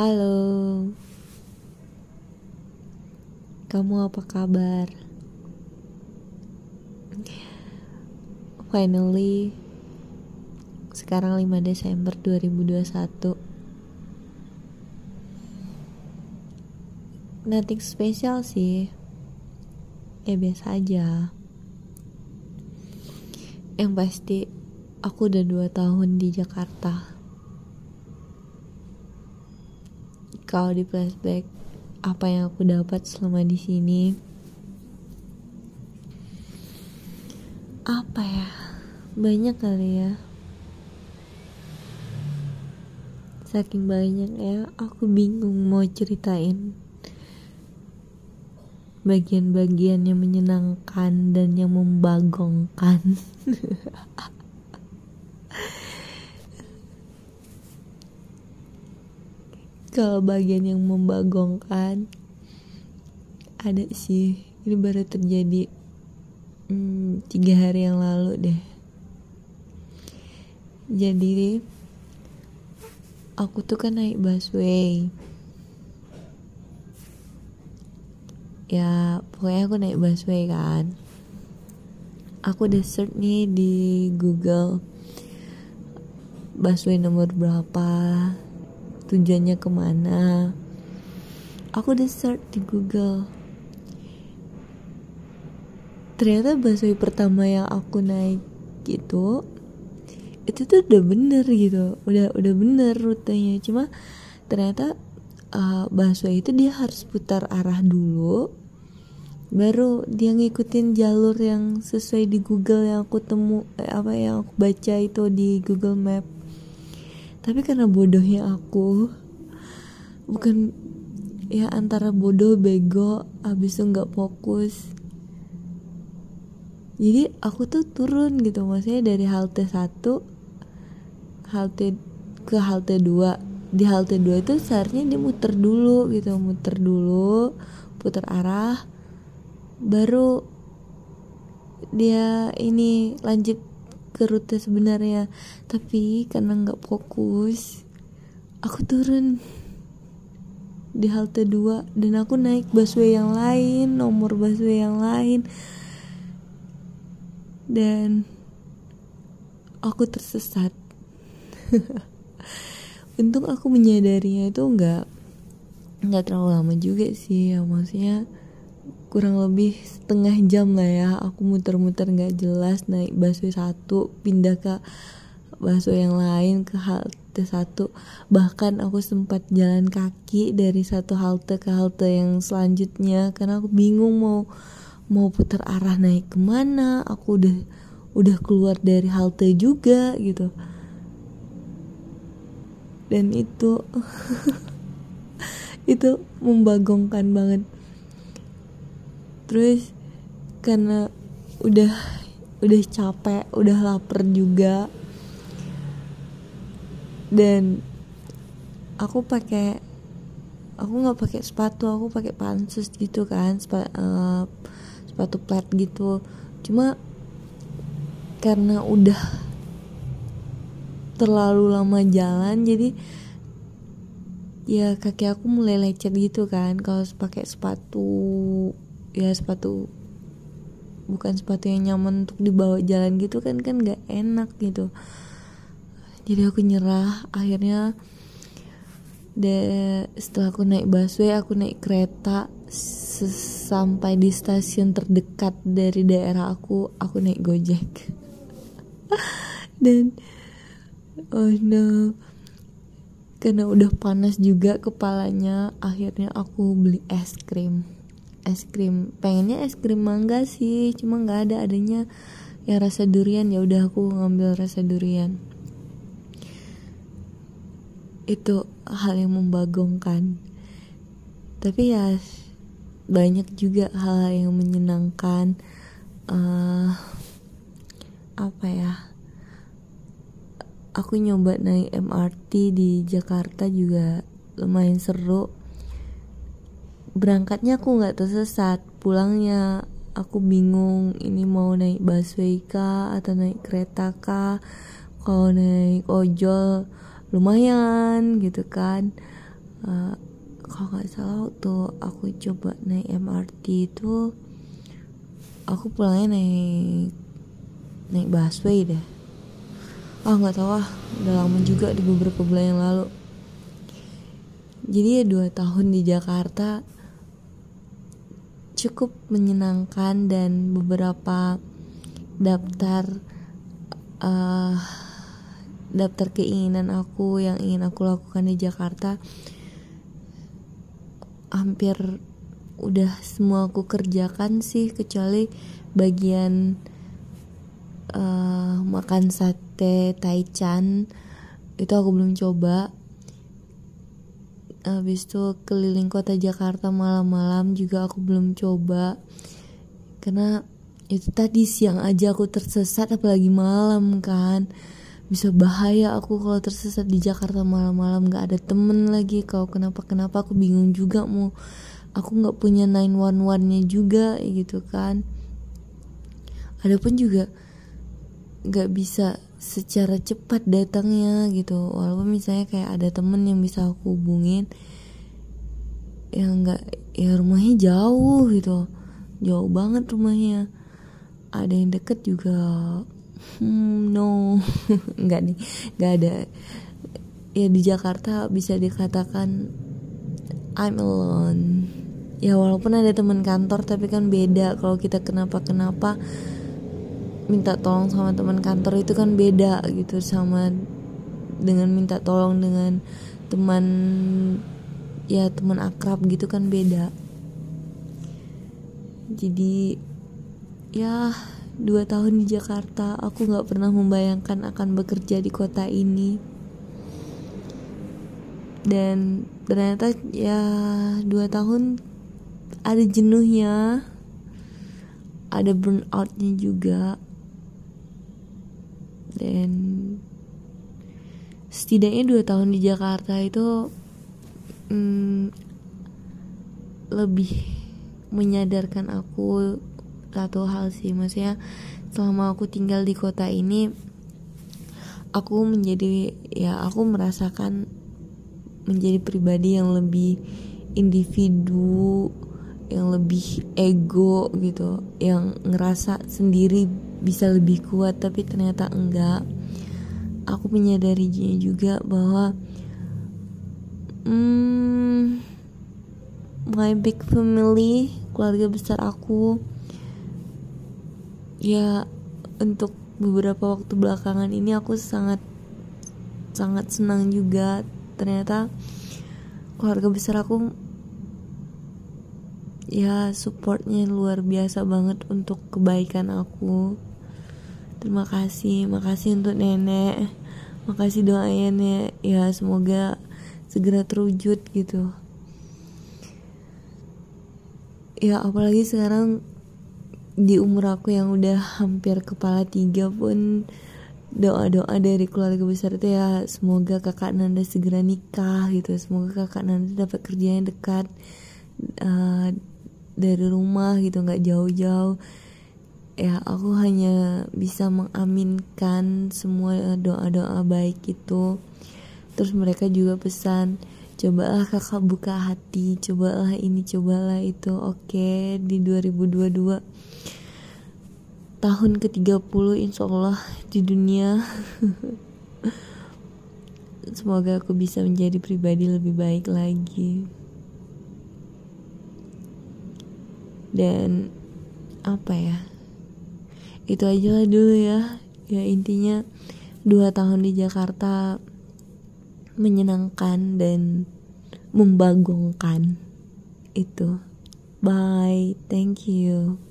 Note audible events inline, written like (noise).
Halo. Kamu apa kabar? Finally sekarang 5 Desember 2021. Nothing spesial sih. Ya biasa aja. Yang pasti aku udah 2 tahun di Jakarta. Kalau di flashback apa yang aku dapat selama di sini? Apa ya? Banyak kali ya. Saking banyak ya aku bingung mau ceritain bagian-bagian yang menyenangkan dan yang membagongkan (laughs) kalau bagian yang membagongkan. Ada sih ini baru terjadi hmm, tiga hari yang lalu deh. Jadi aku tuh kan naik busway. Ya pokoknya aku naik busway kan. Aku udah search nih di Google busway nomor berapa tujuannya ke mana. Aku udah search di Google. Ternyata busway pertama yang aku naik gitu itu tuh udah bener gitu. Udah udah bener rutenya. Cuma ternyata uh, busway itu dia harus putar arah dulu baru dia ngikutin jalur yang sesuai di Google yang aku temu eh, apa yang aku baca itu di Google Map tapi karena bodohnya aku bukan ya antara bodoh bego abis itu nggak fokus. Jadi aku tuh turun gitu maksudnya dari halte satu halte ke halte dua. Di halte dua itu seharusnya dia muter dulu gitu muter dulu putar arah baru dia ini lanjut rute sebenarnya. Tapi karena nggak fokus aku turun di halte 2 dan aku naik busway yang lain nomor busway yang lain. Dan aku tersesat. (laughs) Untung aku menyadarinya itu nggak nggak terlalu lama juga sih ya maksudnya kurang lebih setengah jam lah ya. Aku muter-muter nggak jelas naik busway satu pindah ke busway yang lain ke halte satu. Bahkan aku sempat jalan kaki dari satu halte ke halte yang selanjutnya karena aku bingung mau mau putar arah naik ke mana aku udah udah keluar dari halte juga gitu. Dan itu (laughs) itu membagongkan banget terus karena udah udah capek udah lapar juga. Dan aku pakai aku nggak pakai sepatu aku pakai pansus gitu kan Sep uh, sepatu plat gitu. Cuma karena udah terlalu lama jalan jadi ya kaki aku mulai lecet gitu kan kalau pakai sepatu ya sepatu bukan sepatu yang nyaman untuk dibawa jalan gitu kan kan nggak enak gitu. Jadi aku nyerah akhirnya de setelah aku naik busway aku naik kereta sampai di stasiun terdekat dari daerah aku aku naik gojek. (laughs) Dan oh no karena udah panas juga kepalanya akhirnya aku beli es krim es krim. Pengennya es krim mangga sih cuma nggak ada adanya yang rasa durian. Ya udah aku ngambil rasa durian. Itu hal yang membagongkan. Tapi ya banyak juga hal, -hal yang menyenangkan. Uh, apa ya? Aku nyoba naik MRT di Jakarta juga lumayan seru berangkatnya aku nggak tersesat. Pulangnya aku bingung ini mau naik busway kah atau naik kereta kah? Kalau naik ojol lumayan gitu kan. Uh, kalau nggak salah waktu aku coba naik MRT itu aku pulangnya naik naik busway deh. Ah nggak tahu ah udah lama juga di beberapa bulan yang lalu. Jadi ya dua tahun di Jakarta cukup menyenangkan dan beberapa daftar uh, daftar keinginan aku yang ingin aku lakukan di Jakarta hampir udah semua aku kerjakan sih kecuali bagian uh, makan sate taichan. Itu aku belum coba habis itu keliling kota Jakarta malam-malam juga aku belum coba. Karena itu tadi siang aja aku tersesat apalagi malam kan. Bisa bahaya aku kalau tersesat di Jakarta malam-malam. Nggak ada temen lagi. Kalau kenapa kenapa aku bingung juga mau. Aku nggak punya 911 nya juga gitu kan. Adapun juga nggak bisa secara cepat datangnya gitu. Walaupun misalnya kayak ada temen yang bisa aku hubungin yang nggak ya rumahnya jauh gitu. Jauh banget rumahnya. Ada yang deket juga hmm, no. (laughs) Nggak nih nggak ada. Ya di Jakarta bisa dikatakan I'm alone. Ya walaupun ada teman kantor tapi kan beda. Kalau kita kenapa kenapa minta tolong sama teman kantor itu kan beda gitu sama dengan minta tolong dengan teman ya teman akrab gitu kan beda. Jadi ya dua tahun di Jakarta aku nggak pernah membayangkan akan bekerja di kota ini. Dan ternyata ya dua tahun ada jenuhnya ada burnoutnya juga dan setidaknya dua tahun di Jakarta itu hmm, lebih menyadarkan aku satu hal sih. Maksudnya selama aku tinggal di kota ini aku menjadi ya aku merasakan menjadi pribadi yang lebih individu yang lebih ego gitu yang ngerasa sendiri bisa lebih kuat tapi ternyata enggak. Aku menyadarinya juga bahwa hmm, my big family keluarga besar aku ya untuk beberapa waktu belakangan ini aku sangat sangat senang juga. Ternyata keluarga besar aku ya supportnya luar biasa banget untuk kebaikan aku terima kasih makasih untuk nenek. Makasih doanya ya semoga segera terwujud gitu. Ya apalagi sekarang di umur aku yang udah hampir kepala tiga pun doa-doa dari keluarga besar itu ya semoga kakak Nanda segera nikah gitu. Semoga kakak Nanda dapat kerja yang dekat uh, dari rumah gitu nggak jauh-jauh ya aku hanya bisa mengaminkan semua doa-doa baik itu. Terus mereka juga pesan cobalah kakak buka hati. Cobalah ini cobalah itu. Oke di 2022 tahun ke-30 insya Allah di dunia. (laughs) Semoga aku bisa menjadi pribadi lebih baik lagi. Dan apa ya itu aja lah dulu ya. Ya intinya dua tahun di Jakarta menyenangkan dan membagongkan. Itu. Bye. Thank you